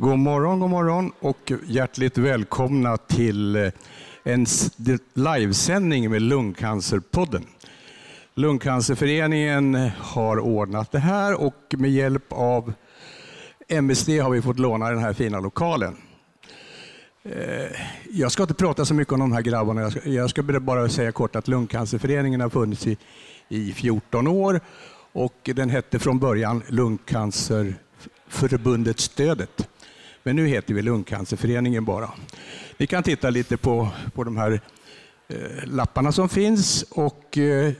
God morgon, god morgon och hjärtligt välkomna till eh, en livesändning med Lungcancerpodden. Lungcancerföreningen har ordnat det här och med hjälp av MSD har vi fått låna den här fina lokalen. Eh, jag ska inte prata så mycket om de här grabbarna. Jag ska bara säga kort att Lungcancerföreningen har funnits i, i 14 år och den hette från början Lungcancerförbundet Stödet. Men nu heter vi Lungcancerföreningen bara. Ni kan titta lite på, på de här eh, lapparna som finns. Och, eh,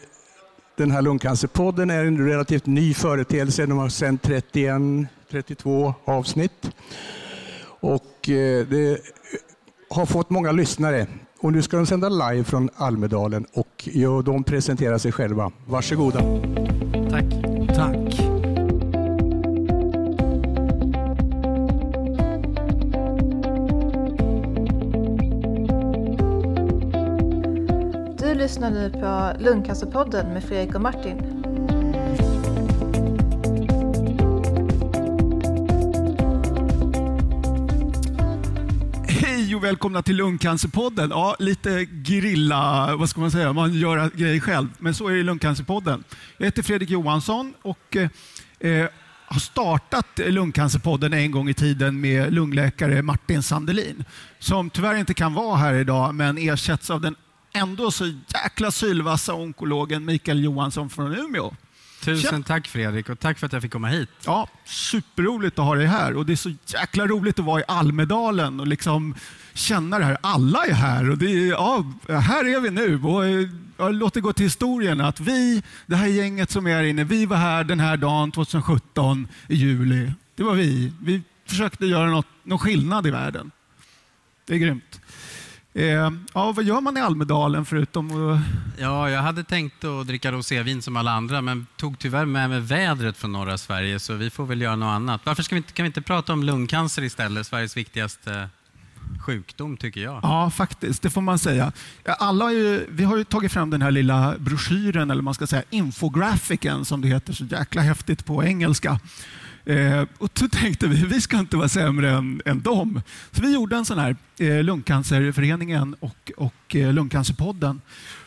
den här Lungcancerpodden är en relativt ny företeelse. De har sänt 31, 32 avsnitt. Och eh, det har fått många lyssnare. Och nu ska de sända live från Almedalen och ja, de presenterar sig själva. Varsågoda. Lyssnar nu på Lungcancerpodden med Fredrik och Martin. Hej och välkomna till Lungcancerpodden. Ja, lite grilla, vad ska man säga, man gör grejer själv. Men så är det i Lungcancerpodden. Jag heter Fredrik Johansson och eh, har startat Lungcancerpodden en gång i tiden med lungläkare Martin Sandelin. Som tyvärr inte kan vara här idag men ersätts av den ändå så jäkla sylvassa onkologen Mikael Johansson från Umeå. Tusen tack Fredrik och tack för att jag fick komma hit. Ja, superroligt att ha dig här och det är så jäkla roligt att vara i Almedalen och liksom känna det här. Alla är här och det är, ja, här är vi nu. Och låt det gå till historien att vi, det här gänget som är här inne, vi var här den här dagen 2017 i juli. Det var vi. Vi försökte göra något, någon skillnad i världen. Det är grymt. Eh, ja, vad gör man i Almedalen förutom att... Ja, jag hade tänkt att dricka rosévin som alla andra, men tog tyvärr med mig vädret från norra Sverige, så vi får väl göra något annat. Varför ska vi inte, kan vi inte prata om lungcancer istället? Sveriges viktigaste sjukdom, tycker jag. Ja, faktiskt. Det får man säga. Alla har ju, vi har ju tagit fram den här lilla broschyren, eller man ska säga infografiken, som det heter så jäkla häftigt på engelska. Eh, och då tänkte vi, vi ska inte vara sämre än, än dem. Så vi gjorde en sån här, eh, Lungcancerföreningen och, och eh, Lungcancerpodden.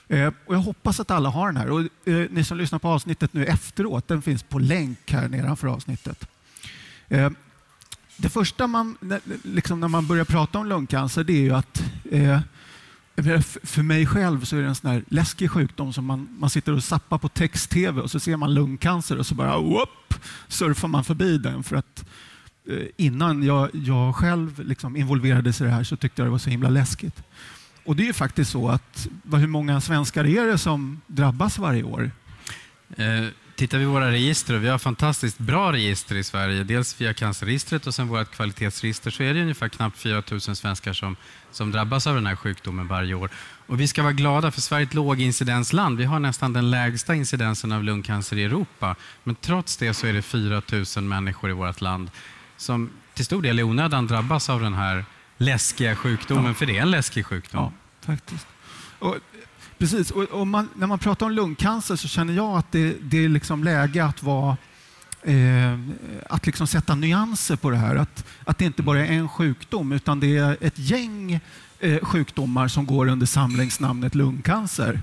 Eh, och jag hoppas att alla har den här. Och, eh, ni som lyssnar på avsnittet nu efteråt, den finns på länk här nedanför avsnittet. Eh, det första man, liksom när man börjar prata om lungcancer, det är ju att eh, för mig själv så är det en sån här läskig sjukdom som man, man sitter och zappar på text-tv och så ser man lungcancer och så bara whoop, surfar man förbi den. För att eh, innan jag, jag själv liksom involverades i det här så tyckte jag det var så himla läskigt. Och det är ju faktiskt så att hur många svenskar är det som drabbas varje år? Eh, Tittar vi våra register, och vi har fantastiskt bra register i Sverige, dels via cancerregistret och sen vårt kvalitetsregister, så är det ungefär knappt 4 000 svenskar som, som drabbas av den här sjukdomen varje år. Och vi ska vara glada, för Sverige är ett lågincidensland. Vi har nästan den lägsta incidensen av lungcancer i Europa. Men trots det så är det 4 000 människor i vårt land som till stor del i onödan drabbas av den här läskiga sjukdomen, ja. för det är en läskig sjukdom. Ja, faktiskt. Och Precis, och, och man, när man pratar om lungcancer så känner jag att det, det är liksom läge att vara eh, att liksom sätta nyanser på det här. Att, att det inte bara är en sjukdom utan det är ett gäng eh, sjukdomar som går under samlingsnamnet lungcancer.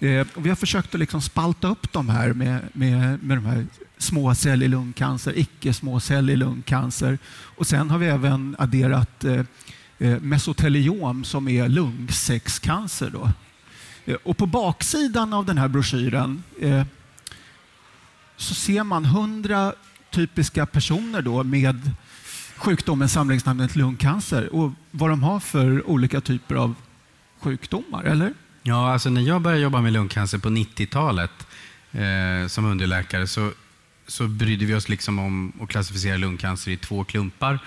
Eh, och vi har försökt att liksom spalta upp de här med, med, med de här småcellig lungcancer, icke-småcellig lungcancer och sen har vi även adderat eh, Eh, mesoteliom som är lungsäckscancer. Då. Eh, och på baksidan av den här broschyren eh, så ser man hundra typiska personer då med sjukdomen samlingsnamnet lungcancer och vad de har för olika typer av sjukdomar, eller? Ja, alltså när jag började jobba med lungcancer på 90-talet eh, som underläkare så, så brydde vi oss liksom om att klassificera lungcancer i två klumpar.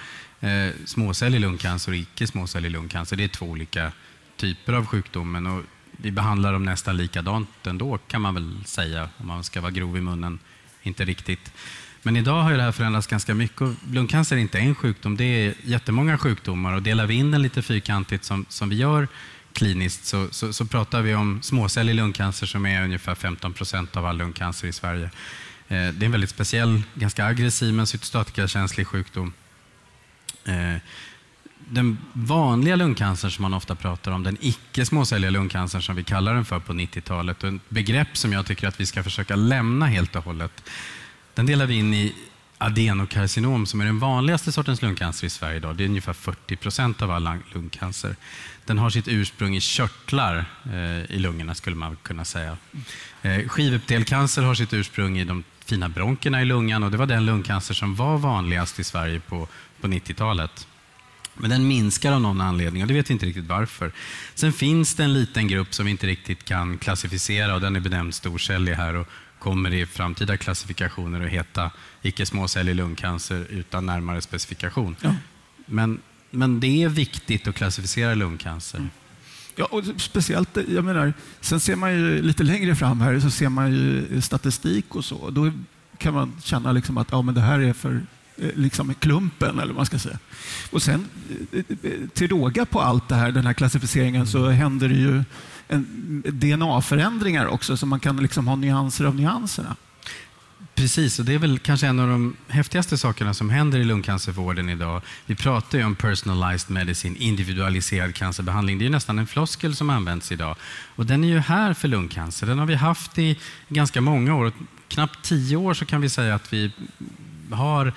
Eh, småcellig lungcancer och icke småcellig lungcancer. Det är två olika typer av sjukdomen. Och vi behandlar dem nästan likadant ändå kan man väl säga, om man ska vara grov i munnen. Inte riktigt. Men idag har det här förändrats ganska mycket. Lungcancer är inte en sjukdom, det är jättemånga sjukdomar. Och delar vi in den lite fyrkantigt som, som vi gör kliniskt så, så, så pratar vi om småcellig lungcancer som är ungefär 15 procent av all lungcancer i Sverige. Eh, det är en väldigt speciell, ganska aggressiv men cytostatikakänslig sjukdom. Eh, den vanliga lungcancern som man ofta pratar om, den icke småcelliga lungcancern som vi kallar den för på 90-talet, och ett begrepp som jag tycker att vi ska försöka lämna helt och hållet, den delar vi in i adenokarcinom som är den vanligaste sortens lungcancer i Sverige idag. Det är ungefär 40 procent av all lungcancer. Den har sitt ursprung i körtlar eh, i lungorna skulle man kunna säga. Eh, skivuppdelcancer har sitt ursprung i de fina bronkerna i lungan och det var den lungcancer som var vanligast i Sverige på, på 90-talet. Men den minskar av någon anledning och det vet vi inte riktigt varför. Sen finns det en liten grupp som vi inte riktigt kan klassificera och den är benämnd storcellig här och kommer i framtida klassifikationer att heta icke småcellig lungcancer utan närmare specifikation. Ja. Men, men det är viktigt att klassificera lungcancer. Mm. Ja, och speciellt, jag menar, sen ser man ju lite längre fram här så ser man ju statistik och så. Då kan man känna liksom att ja, men det här är för liksom klumpen, eller vad man ska säga. Och sen eh, till råga på allt det här, den här klassificeringen, så händer det ju DNA-förändringar också, så man kan liksom ha nyanser av nyanserna. Precis, och det är väl kanske en av de häftigaste sakerna som händer i lungcancervården idag. Vi pratar ju om personalized medicine, individualiserad cancerbehandling. Det är nästan en floskel som används idag. Och den är ju här för lungcancer. Den har vi haft i ganska många år. Knappt tio år så kan vi säga att vi har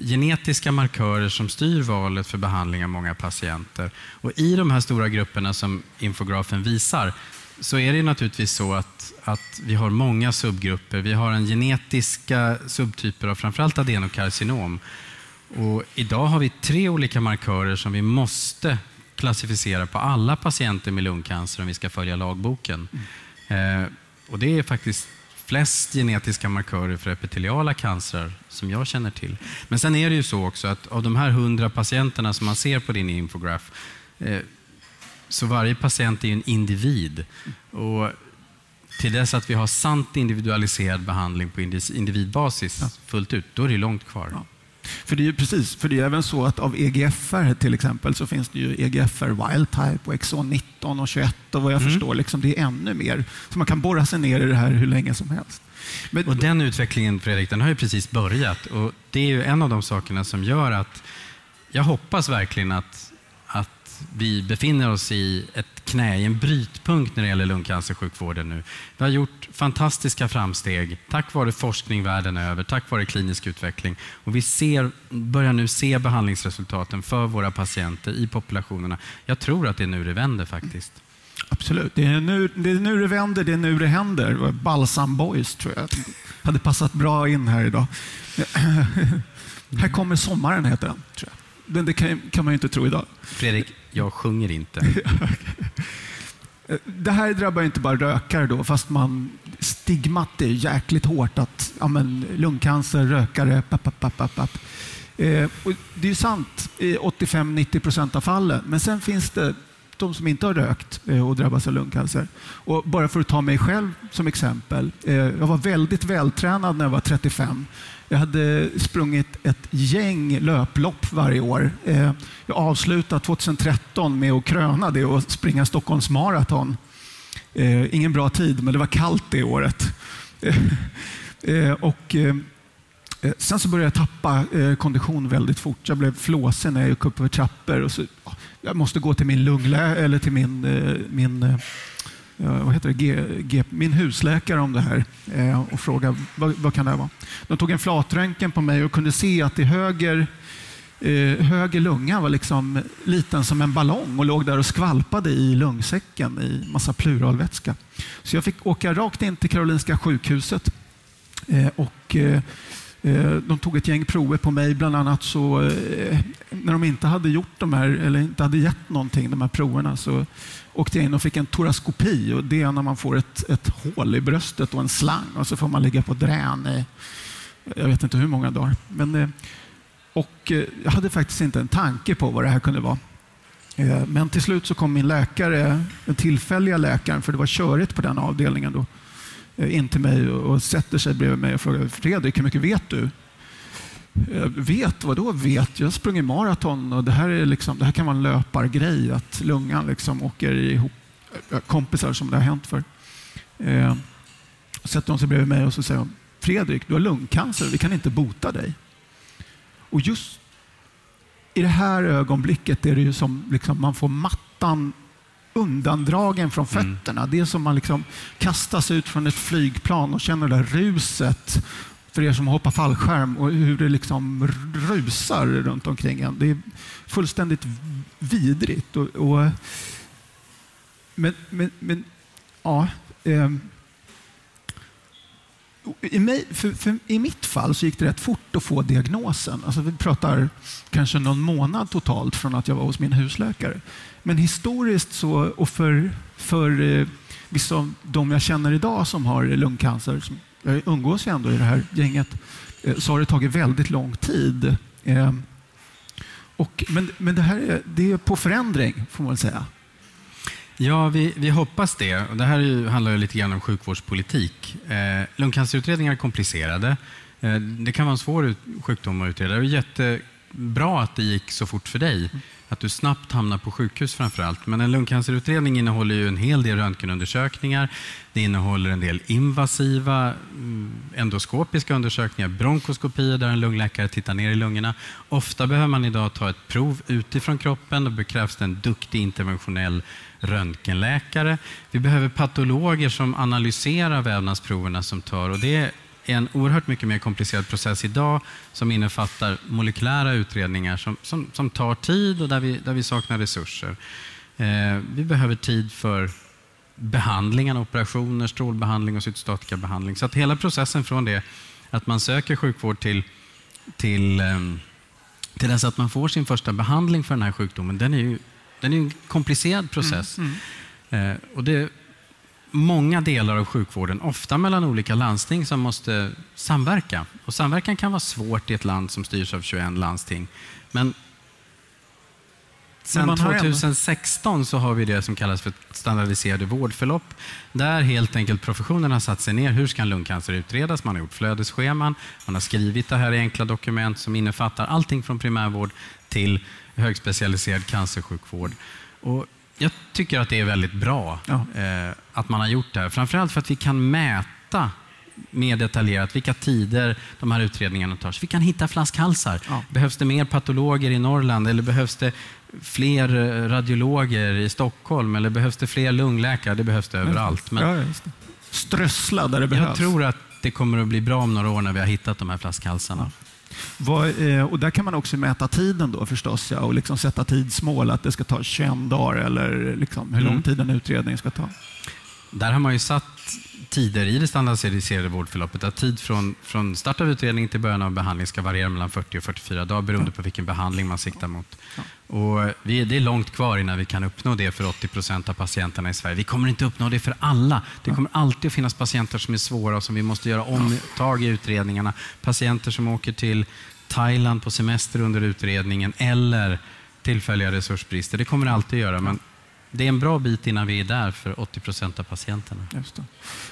genetiska markörer som styr valet för behandling av många patienter. Och I de här stora grupperna som infografen visar så är det naturligtvis så att, att vi har många subgrupper. Vi har en genetiska subtyper av framförallt adenokarcinom. Och idag har vi tre olika markörer som vi måste klassificera på alla patienter med lungcancer om vi ska följa lagboken. Mm. Eh, och Det är faktiskt flest genetiska markörer för epiteliala cancrar som jag känner till. Men sen är det ju så också att av de här hundra patienterna som man ser på din infograf eh, så varje patient är en individ. Och till dess att vi har sant individualiserad behandling på individbasis fullt ut, då är det långt kvar. Ja. För det är ju precis, för det är även så att av EGFR till exempel så finns det ju EGFR wild type och exon 19 och 21 och vad jag mm. förstår, liksom, det är ännu mer. Så man kan borra sig ner i det här hur länge som helst. Men, och den utvecklingen, Fredrik, den har ju precis börjat och det är ju en av de sakerna som gör att jag hoppas verkligen att vi befinner oss i ett knä, i en brytpunkt när det gäller lungcancersjukvården nu. Vi har gjort fantastiska framsteg tack vare forskning världen över, tack vare klinisk utveckling. Och vi ser, börjar nu se behandlingsresultaten för våra patienter i populationerna. Jag tror att det är nu det vänder faktiskt. Absolut. Det är, nu, det är nu det vänder, det är nu det händer. Balsam Boys tror jag hade passat bra in här idag. här kommer sommaren heter den. Tror jag. Men det kan, kan man ju inte tro idag. Fredrik, jag sjunger inte. det här drabbar inte bara rökare då, fast man stigmat är jäkligt hårt att ja, men, lungcancer, rökare, papp, papp, papp, papp. Eh, det är sant i 85-90 procent av fallen, men sen finns det de som inte har rökt eh, och drabbas av lungcancer. Och bara för att ta mig själv som exempel. Eh, jag var väldigt vältränad när jag var 35. Jag hade sprungit ett gäng löplopp varje år. Eh, jag avslutade 2013 med att kröna det och springa Stockholms maraton. Eh, ingen bra tid, men det var kallt det året. Eh, och Sen så började jag tappa kondition väldigt fort. Jag blev flåsig när jag gick upp för trappor. Och så, jag måste gå till min lunglä eller till min, min, Eh, vad heter det? G, G, min husläkare om det här eh, och fråga vad, vad kan det här vara. De tog en flatröntgen på mig och kunde se att i höger eh, höger lunga var liksom liten som en ballong och låg där och skvalpade i lungsäcken i massa pluralvätska. Så jag fick åka rakt in till Karolinska sjukhuset eh, och Eh, de tog ett gäng prover på mig, bland annat så när de inte hade gjort de här, eller inte hade gett någonting, de här proverna, så åkte jag in och fick en toraskopi. Och det är när man får ett, ett hål i bröstet och en slang och så får man ligga på drän i, jag vet inte hur många dagar. Men, eh, och eh, jag hade faktiskt inte en tanke på vad det här kunde vara. Eh, men till slut så kom min läkare, den tillfälliga läkaren, för det var körigt på den avdelningen då, in till mig och sätter sig bredvid mig och frågar Fredrik, hur mycket vet du? Jag vet? Vad då vet? Jag har sprungit maraton och det här, är liksom, det här kan vara en löpargrej, att lungan liksom åker ihop kompisar som det har hänt för. Eh, sätter hon sig bredvid mig och så säger hon, Fredrik, du har lungcancer, vi kan inte bota dig. Och just i det här ögonblicket är det ju som liksom man får mattan undandragen från Mm. fötterna. Det är som man liksom kastas ut från ett flygplan och känner det där ruset för er som hoppar fallskärm och hur det liksom rusar runt omkring en. Det är fullständigt vidrigt. Och, och, men, men, men ja. Eh, i, mig, för, för, I mitt fall så gick det rätt fort att få diagnosen. Alltså vi pratar kanske någon månad totalt från att jag var hos min husläkare. Men historiskt så, och för, för eh, vissa av de jag känner idag som har lungcancer, som, jag umgås ju ändå i det här gänget, eh, så har det tagit väldigt lång tid. Eh, och, men, men det här är, det är på förändring, får man väl säga. Ja, vi, vi hoppas det. Och det här ju, handlar ju lite grann om sjukvårdspolitik. Eh, lungcancerutredningar är komplicerade. Eh, det kan vara en svår ut, sjukdom att utreda. Det är jättebra att det gick så fort för dig. Att du snabbt hamnar på sjukhus framför allt. Men en lungcancerutredning innehåller ju en hel del röntgenundersökningar. Det innehåller en del invasiva mm, endoskopiska undersökningar, bronkoskopier där en lungläkare tittar ner i lungorna. Ofta behöver man idag ta ett prov utifrån kroppen. Då krävs det en duktig interventionell röntgenläkare. Vi behöver patologer som analyserar vävnadsproverna som tar. Och det är en oerhört mycket mer komplicerad process idag som innefattar molekylära utredningar som, som, som tar tid och där vi, där vi saknar resurser. Eh, vi behöver tid för behandlingarna, operationer, strålbehandling och cytostatikabehandling. Så att hela processen från det att man söker sjukvård till, till, eh, till dess att man får sin första behandling för den här sjukdomen, den är ju den är en komplicerad process. Mm, Eh, och det många delar av sjukvården, ofta mellan olika landsting, som måste samverka. Och samverkan kan vara svårt i ett land som styrs av 21 landsting. Men sen man har ändå- 2016 så har vi det som kallas för standardiserade vårdförlopp. Där helt enkelt professionen har satt sig ner. Hur ska lungcancer utredas? Man har gjort flödesscheman. Man har skrivit det här i enkla dokument som innefattar allting från primärvård till högspecialiserad cancersjukvård. Och jag tycker att det är väldigt bra Ja. eh, att man har gjort det här. Framförallt för att vi kan mäta mer detaljerat vilka tider de här utredningarna tar. Så vi kan hitta flaskhalsar. Ja. Behövs det mer patologer i Norrland eller behövs det fler eh, radiologer i Stockholm eller behövs det fler lungläkare? Det behövs det överallt. Men ja, det. Strössla där det jag behövs. tror att det kommer att bli bra om några år när vi har hittat de här flaskhalsarna. Eh, och där kan man också mäta tiden då förstås ja, och liksom sätta tidsmål, att det ska ta 21 dagar eller liksom hur lång Mm. tid en utredning ska ta. Där har man ju satt tider i det standardiserade vårdförloppet. Att tid från, från start av utredning till början av behandling ska variera mellan 40 och 44 dagar beroende på vilken behandling man siktar mot. Och vi, det är långt kvar innan vi kan uppnå det för 80 procent av patienterna i Sverige. Vi kommer inte uppnå det för alla. Det kommer alltid att finnas patienter som är svåra och som vi måste göra omtag i utredningarna. Patienter som åker till Thailand på semester under utredningen eller tillfälliga resursbrister. Det kommer det alltid att göra. Men det är en bra bit innan vi är där för 80 procent av patienterna. Just det.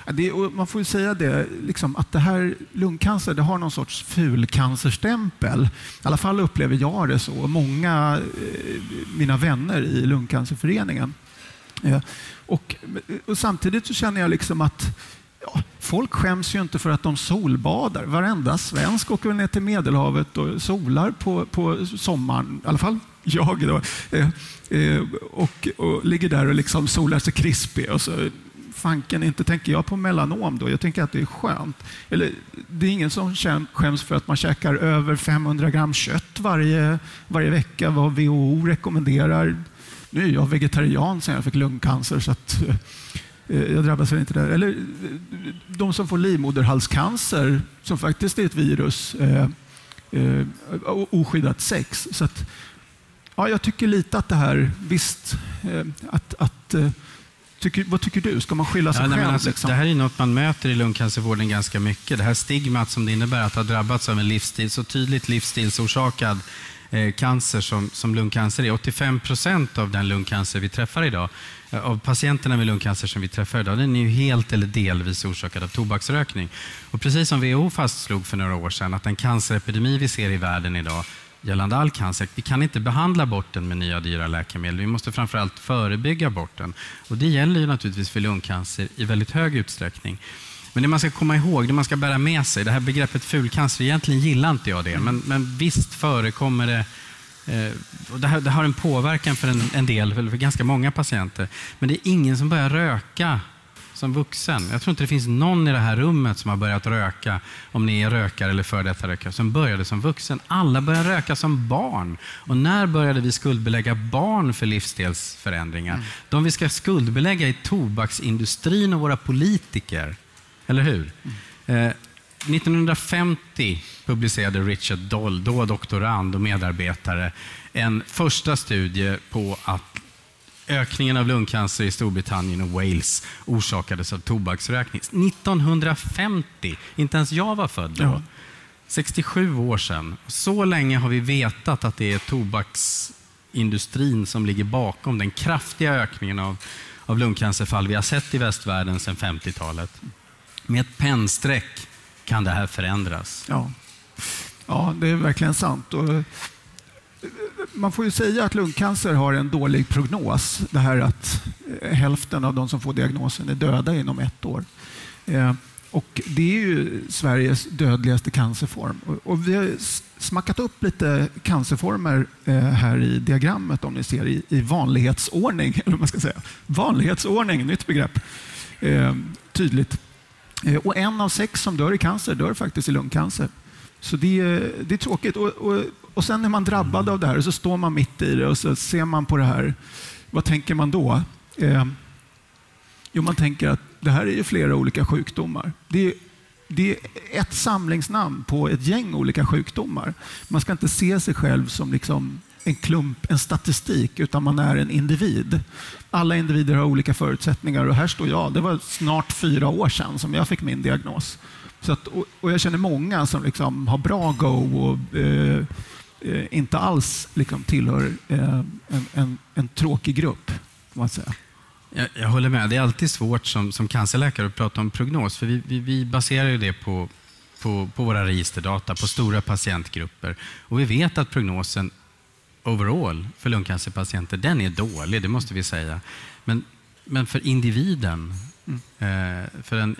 Ja, det, och man får ju säga det, liksom, att det här lungcancer det har någon sorts fulcancerstämpel. I alla fall upplever jag det så. Många eh, mina vänner i Lungcancerföreningen. Eh, och, och samtidigt så känner jag liksom att ja, folk skäms ju inte för att de solbadar. Varenda svensk åker väl ner till Medelhavet och solar på, på sommaren. I alla fall jag. Då. Eh, eh, och, och ligger där och liksom solar sig krispig. Och så, fanken inte tänker jag på melanom då. Jag tänker att det är skönt. Eller, det är ingen som skäms för att man käkar över 500 gram kött varje, varje vecka, vad WHO rekommenderar. Nu är jag vegetarian sen jag fick lungcancer, så att, eh, jag drabbas väl inte där. Eller eh, de som får livmoderhalscancer, som faktiskt är ett virus, eh, eh, oskyddat sex. Så att, ja, jag tycker lite att det här, visst, eh, att, att eh, Tycker, vad tycker du? Ska man skylla sig Ja, själv? alltså, liksom? Det här är något man möter i lungcancervården ganska mycket. Det här stigmat som det innebär att ha drabbats av en livsstil, så tydligt livsstilsorsakad eh, cancer som, som lungcancer är. 85 procent av den lungcancer vi träffar idag, eh, Eh, av patienterna med lungcancer som vi träffar idag, den är ju helt eller delvis orsakad av tobaksrökning. Och precis som WHO fastslog för några år sedan, att den cancerepidemi vi ser i världen idag gällande all cancer. Vi kan inte behandla bort den med nya dyra läkemedel. Vi måste framförallt förebygga bort den. Och det gäller ju naturligtvis för lungcancer i väldigt hög utsträckning. Men det man ska komma ihåg, det man ska bära med sig, det här begreppet fulcancer, egentligen gillar inte jag det, men, men visst förekommer det det, här, det har en påverkan för en, en del, för ganska många patienter. Men det är ingen som börjar röka som vuxen. Jag tror inte det finns någon i det här rummet som har börjat röka, om ni är rökare eller före detta rökare, som började som vuxen. Alla började röka som barn. Och när började vi skuldbelägga barn för livsstilsförändringar? Mm. De vi ska skuldbelägga är tobaksindustrin och våra politiker. Eller hur? Mm. Eh, 1950 publicerade Richard Doll, då doktorand och medarbetare, en första studie på att ökningen av lungcancer i Storbritannien och Wales orsakades av tobaksrökning. 1950! Inte ens jag var född då. Ja. 67 år sedan. Så länge har vi vetat att det är tobaksindustrin som ligger bakom den kraftiga ökningen av, av lungcancerfall vi har sett i västvärlden sedan 50-talet. Med ett pennstreck kan det här förändras. Ja, ja det är verkligen sant. Och eh, man får ju säga att lungcancer har en dålig prognos. Det här att eh, hälften av de som får diagnosen är döda inom ett år. Eh, och Det är ju Sveriges dödligaste cancerform. Och vi har smackat upp lite cancerformer här i diagrammet om ni ser i vanlighetsordning. Eller man ska säga. Vanlighetsordning, nytt begrepp. Tydligt. Eh, och en av sex som dör i cancer dör faktiskt i lungcancer. Så det är, det är tråkigt. Och, och, och sen är man drabbad av det här och så står man mitt i det och så ser man på det här. Vad tänker man då? Eh, jo, man tänker att det här är ju flera olika sjukdomar. Det är, det är ett samlingsnamn på ett gäng olika sjukdomar. Man ska inte se sig själv som liksom en klump, en statistik, utan man är en individ. Alla individer har olika förutsättningar och här står jag. Det var snart fyra år sedan som jag fick min diagnos. Så att, och jag känner många som liksom har bra go och eh, eh, inte alls liksom tillhör eh, en, en, en, tråkig grupp. Man säga. Jag, jag, håller med. Det är alltid svårt som, som cancerläkare att prata om prognos, för vi, vi, vi baserar ju det på, på, på våra registerdata, på stora patientgrupper. Och vi vet att prognosen overall för lungcancerpatienter, den är dålig, det måste vi säga. Men, men för individen mm. eh, för en,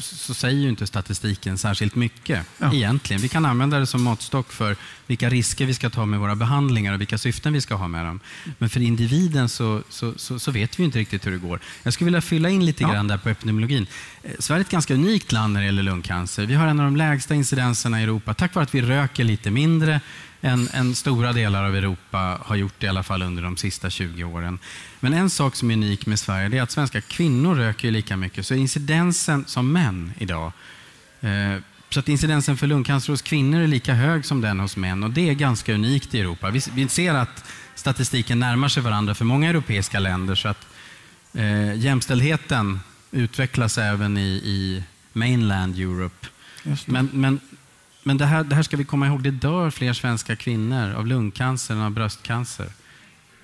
så säger ju inte statistiken särskilt mycket ja. egentligen. Vi kan använda det som måttstock för vilka risker vi ska ta med våra behandlingar och vilka syften vi ska ha med dem. Men för individen så, så, så, så vet vi inte riktigt hur det går. Jag skulle vilja fylla in lite ja. grann där på epidemiologin. Eh, Sverige är ett ganska unikt land när det gäller lungcancer. Vi har en av de lägsta incidenserna i Europa tack vare att vi röker lite mindre än, än stora delar av Europa har gjort det i alla fall under de sista 20 åren. Men en sak som är unik med Sverige är att svenska kvinnor röker lika mycket. Så incidensen som män idag, eh, så att incidensen för lungcancer hos kvinnor är lika hög som den hos män och det är ganska unikt i Europa. Vi, vi ser att statistiken närmar sig varandra för många europeiska länder så att eh, jämställdheten utvecklas även i, i mainland Europe. Men, men men det här, det här ska vi komma ihåg, det dör fler svenska kvinnor av lungcancer än av bröstcancer.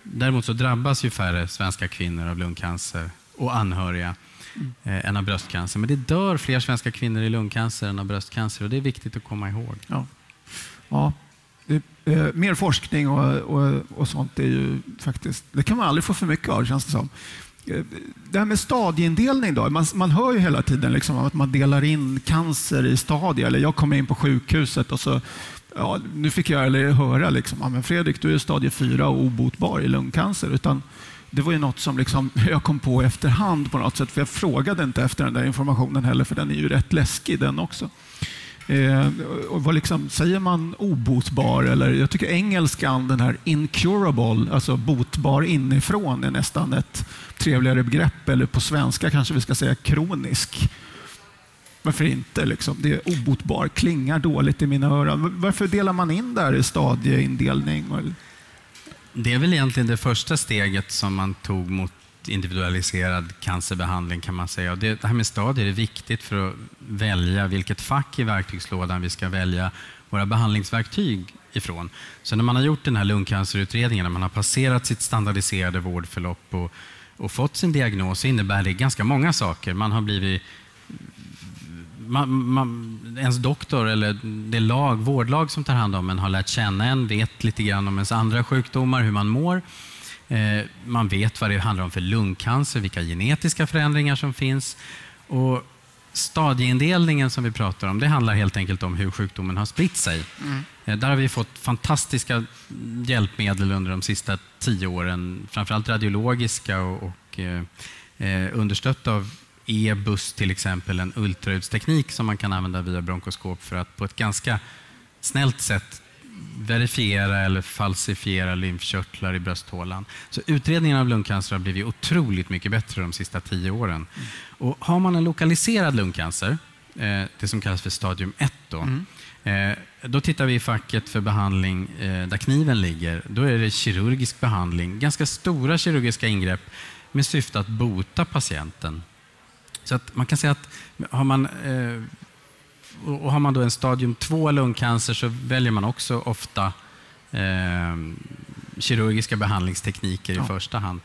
Däremot så drabbas ju färre svenska kvinnor av lungcancer och anhöriga mm. eh, än av bröstcancer. Men det dör fler svenska kvinnor i lungcancer än av bröstcancer och det är viktigt att komma ihåg. Ja. ja. Det, eh, mer forskning och, och, och sånt är ju faktiskt, det kan man aldrig få för mycket av känns det som. Det här med stadieindelning då. Man, man hör ju hela tiden liksom att man delar in cancer i stadier. Eller jag kommer in på sjukhuset och så ja, nu fick jag eller höra liksom, ja, men Fredrik, du är stadie 4 och obotbar i lungcancer. Utan det var ju något som liksom jag kom på efterhand på något sätt. För jag frågade inte efter den där informationen heller, för den är ju rätt läskig den också. Eh, och vad liksom, säger man obotbar? Eller, jag tycker engelskan, den här incurable, alltså botbar inifrån, är nästan ett trevligare begrepp. Eller på svenska kanske vi ska säga kronisk. Varför inte? Liksom? Det är obotbar, klingar dåligt i mina öron. Varför delar man in där i stadieindelning? Det är väl egentligen det första steget som man tog mot individualiserad cancerbehandling kan man säga. Och det, det här med stadier är viktigt för att välja vilket fack i verktygslådan vi ska välja våra behandlingsverktyg ifrån. Så när man har gjort den här lungcancerutredningen, när man har passerat sitt standardiserade vårdförlopp och, och fått sin diagnos, så innebär det ganska många saker. Man har blivit man, man, ens doktor eller det lag, vårdlag som tar hand om en har lärt känna en, vet lite grann om ens andra sjukdomar, hur man mår. Eh, man vet vad det handlar om för lungcancer, vilka genetiska förändringar som finns. Och stadieindelningen som vi pratar om, det handlar helt enkelt om hur sjukdomen har spritt sig. Mm. Eh, där har vi fått fantastiska hjälpmedel under de sista tio åren, framförallt radiologiska och, och eh, eh understött av e-bus till exempel, en ultraljudsteknik som man kan använda via bronkoskop för att på ett ganska snällt sätt verifiera eller falsifiera lymfkörtlar i brösthålan. Så utredningen av lungcancer har blivit otroligt mycket bättre de sista tio åren. Och har man en lokaliserad lungcancer, eh, det som kallas för stadium 1, då, mm. Eh, då tittar vi i facket för behandling eh, där kniven ligger. Då är det kirurgisk behandling, ganska stora kirurgiska ingrepp med syfte att bota patienten. Så att man kan säga att har man och har man då en stadium 2 lungcancer så väljer man också ofta eh, kirurgiska behandlingstekniker ja. i första hand.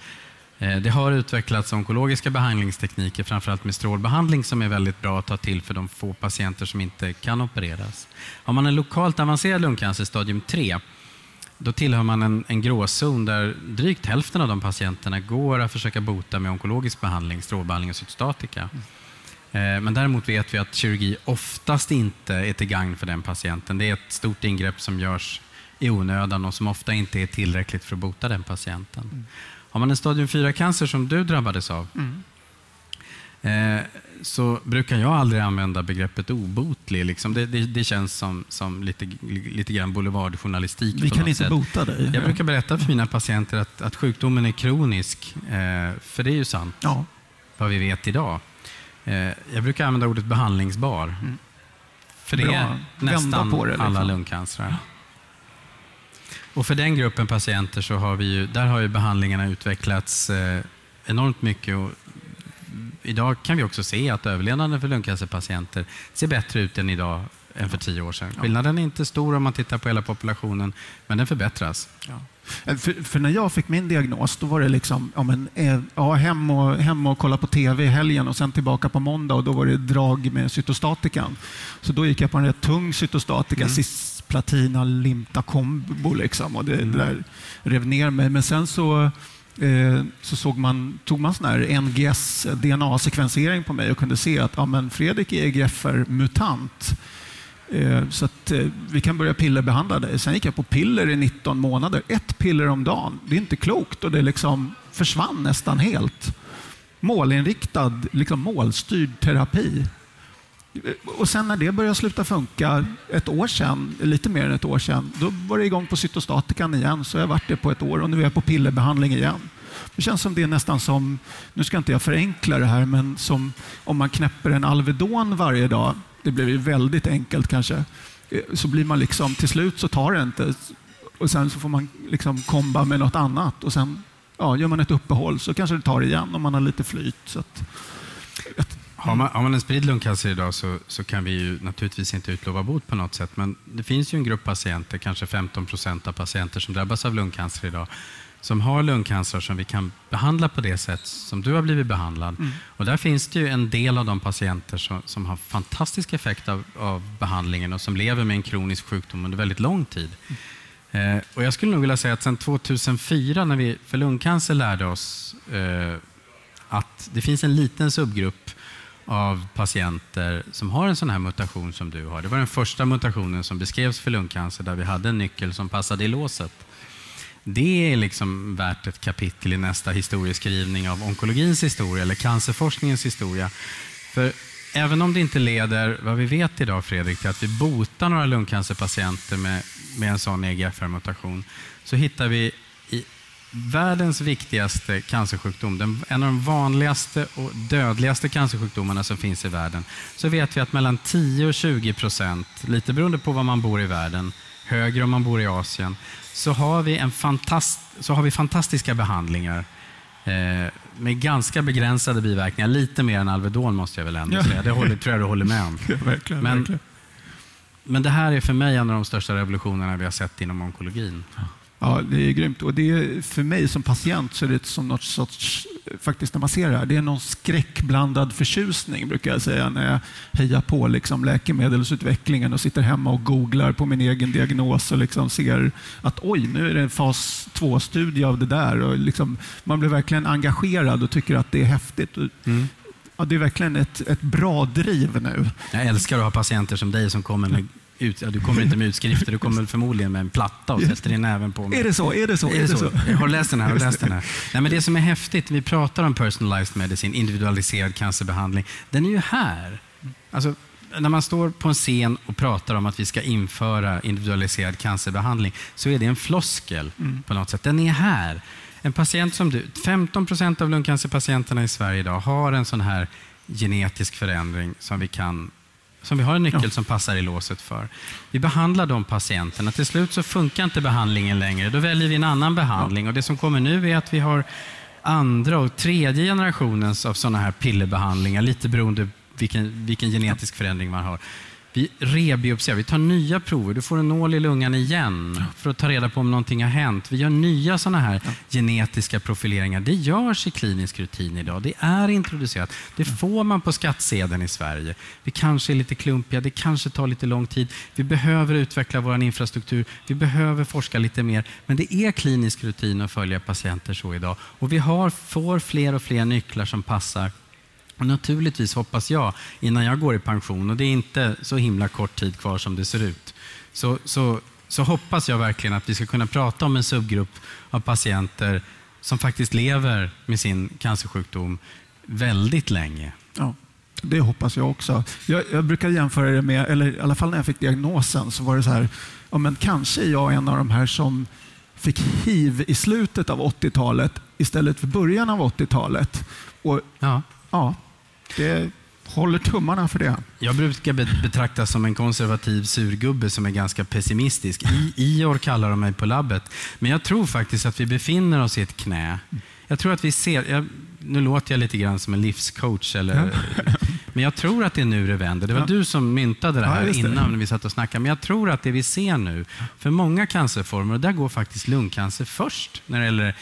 Eh, det har utvecklats onkologiska behandlingstekniker, framförallt med strålbehandling, som är väldigt bra att ta till för de få patienter som inte kan opereras. Har man en lokalt avancerad lungcancer, stadium 3, då tillhör man en, en gråzon där drygt hälften av de patienterna går att försöka bota med onkologisk behandling, strålbehandling och cytostatika. Mm. Eh, men däremot vet vi att kirurgi oftast inte är till gagn för den patienten. Det är ett stort ingrepp som görs i onödan och som ofta inte är tillräckligt för att bota den patienten. Mm. Har man en stadium 4-cancer som du drabbades av mm. Eh, så brukar jag aldrig använda begreppet obotlig. Liksom. Det, det, det, känns som, som lite, lite grann boulevardjournalistik. Vi kan inte sätt. bota dig. Jag brukar berätta för mina patienter att, att sjukdomen är kronisk, eh, för det är ju sant, ja. vad vi vet idag. Eh, jag brukar använda ordet behandlingsbar. Mm. För det Bra. är nästan det, liksom. alla lungcancrar. Och för den gruppen patienter så har vi ju, där har ju behandlingarna utvecklats eh, enormt mycket. Och idag kan vi också se att överlevnaden för lungcancerpatienter ser bättre ut än idag än för tio år sedan. Skillnaden är inte stor om man tittar på hela populationen, men den förbättras. Ja. Eh, för, för, när jag fick min diagnos, då var det liksom, ja, men, eh, ja, hem, och, hem och kolla på TV i helgen och sen tillbaka på måndag och då var det drag med cytostatikan. Så då gick jag på en rätt tung cytostatika, mm. cisplatina limta kombo liksom, och det, mm. det där rev ner mig. Men sen så eh, så såg man, tog man sån här NGS DNA-sekvensering på mig och kunde se att ja, men Fredrik är EGFR-mutant. Eh, så att eh, vi kan börja pillerbehandla dig. Sen gick jag på piller i 19 månader. Ett piller om dagen. Det är inte klokt och det liksom försvann nästan helt. Målinriktad, liksom målstyrd terapi. Eh, och sen när det började sluta funka, ett år sedan, lite mer än ett år sedan, då var det igång på cytostatikan igen. Så jag har varit det på ett år och nu är jag på pillerbehandling igen. Det känns som det är nästan som, nu ska inte jag förenkla det här, men som om man knäpper en Alvedon varje dag det blev ju väldigt enkelt kanske. Så blir man liksom, till slut så tar det inte. Och sen så får man liksom komba med något annat. Och sen ja, gör man ett uppehåll så kanske det tar igen om man har lite flyt. Så att, har man, har man en spridd lungcancer idag så, så kan vi ju naturligtvis inte utlova bot på något sätt. Men det finns ju en grupp patienter, kanske 15 procent av patienter som drabbas av lungcancer idag, som har lungcancer som vi kan behandla på det sätt som du har blivit behandlad. Mm. Och där finns det ju en del av de patienter som, som har fantastisk effekt av, av, behandlingen och som lever med en kronisk sjukdom under väldigt lång tid. Mm. Eh, och jag skulle nog vilja säga att sedan 2004 när vi för lungcancer lärde oss eh, att det finns en liten subgrupp av patienter som har en sån här mutation som du har. Det var den första mutationen som beskrevs för lungcancer där vi hade en nyckel som passade i låset. Det är liksom värt ett kapitel i nästa historieskrivning av onkologins historia eller cancerforskningens historia. För även om det inte leder, vad vi vet idag Fredrik, till att vi botar några lungcancerpatienter med, med en sån EGFR-mutation, så hittar vi i världens viktigaste cancersjukdom, den, en av de vanligaste och dödligaste cancersjukdomarna som finns i världen, så vet vi att mellan 10 och 20 procent, lite beroende på var man bor i världen, högre om man bor i Asien, så har vi, en fantast, så har vi fantastiska behandlingar eh, med ganska begränsade biverkningar. Lite mer än Alvedon måste jag väl ändå säga. Det håller, tror jag du håller med om. Ja, verkligen, men, verkligen. men det här är för mig en av de största revolutionerna vi har sett inom onkologin. Ja, det är grymt. Och det är, för mig som patient så är det som något sorts, faktiskt när man ser det här, det är någon skräckblandad förtjusning brukar jag säga när jag hejar på liksom läkemedelsutvecklingen och sitter hemma och googlar på min egen diagnos och liksom ser att oj, nu är det en fas 2-studie av det där. Och liksom, man blir verkligen engagerad och tycker att det är häftigt. Mm. Ja, det är verkligen ett, ett bra driv nu. Jag älskar att ha patienter som dig som kommer med ut, ja, du kommer inte med utskrifter, du kommer förmodligen med en platta och sätter i näven på mig. Är det så? Är det så? Är det så? Jag har läst den här. Har läst den här. Nej, men det som är häftigt, vi pratar om personalized medicine, individualiserad cancerbehandling. Den är ju här. Alltså, när man står på en scen och pratar om att vi ska införa individualiserad cancerbehandling så är det en floskel mm. på något sätt. Den är här. En patient som du, 15 procent av lungcancerpatienterna i Sverige idag har en sån här genetisk förändring som vi kan som vi har en nyckel ja. som passar i låset för. Vi behandlar de patienterna. Till slut så funkar inte behandlingen längre. Då väljer vi en annan behandling. Ja. Och Det som kommer nu är att vi har andra och tredje generationens av sådana här pillerbehandlingar, lite beroende vilken, vilken genetisk förändring man har. Vi rebiopserar, vi tar nya prover. Du får en nål i lungan igen för att ta reda på om någonting har hänt. Vi gör nya sådana här ja. genetiska profileringar. Det görs i klinisk rutin idag. Det är introducerat. Det får man på skattsedeln i Sverige. Vi kanske är lite klumpiga, det kanske tar lite lång tid. Vi behöver utveckla vår infrastruktur. Vi behöver forska lite mer. Men det är klinisk rutin att följa patienter så idag. Och vi har, får fler och fler nycklar som passar och naturligtvis hoppas jag, innan jag går i pension, och det är inte så himla kort tid kvar som det ser ut, så, så, så hoppas jag verkligen att vi ska kunna prata om en subgrupp av patienter som faktiskt lever med sin cancersjukdom väldigt länge. Ja, det hoppas jag också. Jag, jag, brukar jämföra det med, eller i alla fall när jag fick diagnosen, så var det så här, ja, men kanske är jag en av de här som fick hiv i slutet av 80-talet istället för början av 80-talet. Och, ja. Ja, det håller tummarna för det. Jag brukar betraktas som en konservativ surgubbe som är ganska pessimistisk. I, Ior kallar de mig på labbet. Men jag tror faktiskt att vi befinner oss i ett knä. Jag tror att vi ser, jag, nu låter jag lite grann som en livscoach, eller, men jag tror att det är nu det vänder. Det var ja. du som myntade det här ja, innan det. vi satt och snackade. Men jag tror att det vi ser nu, för många cancerformer, och där går faktiskt lungcancer först när det gäller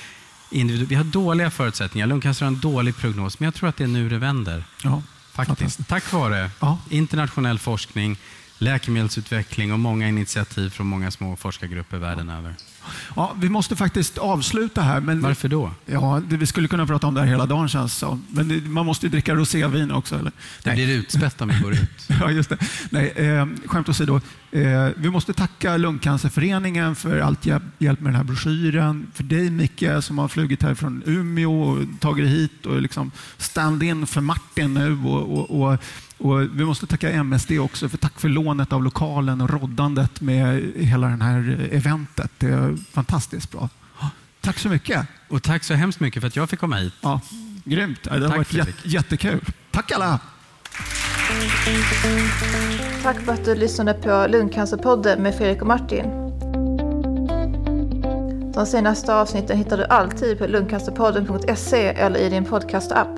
vi har dåliga förutsättningar. Lungcancer har en dålig prognos, men jag tror att det är nu det vänder. Ja, Faktiskt. Tack vare ja. internationell forskning, läkemedelsutveckling och många initiativ från många små forskargrupper världen ja. över. Ja, vi måste faktiskt avsluta här. Men Varför då? Ja, vi skulle kunna prata om det här hela dagen känns som. Men man måste ju dricka rosévin också. Eller? Det Nej. blir utspätt om vi går ut. ja, just det. Nej, eh, skämt åsido. Eh, vi måste tacka Lungcancerföreningen för allt hjälp, hjälp med den här broschyren. För dig Micke som har flugit här från Umeå och tagit hit och liksom stand-in för Martin nu. och, och, och och vi måste tacka MSD också för tack för lånet av lokalen och roddandet med hela det här eventet. Det är fantastiskt bra. Tack så mycket. Och tack så hemskt mycket för att jag fick komma hit. Ja, grymt. Det har tack, varit jät jättekul. Tack alla. Tack för att du lyssnade på Lungcancerpodden med Fredrik och Martin. De senaste avsnitten hittar du alltid på lungcancerpodden.se eller i din podcastapp.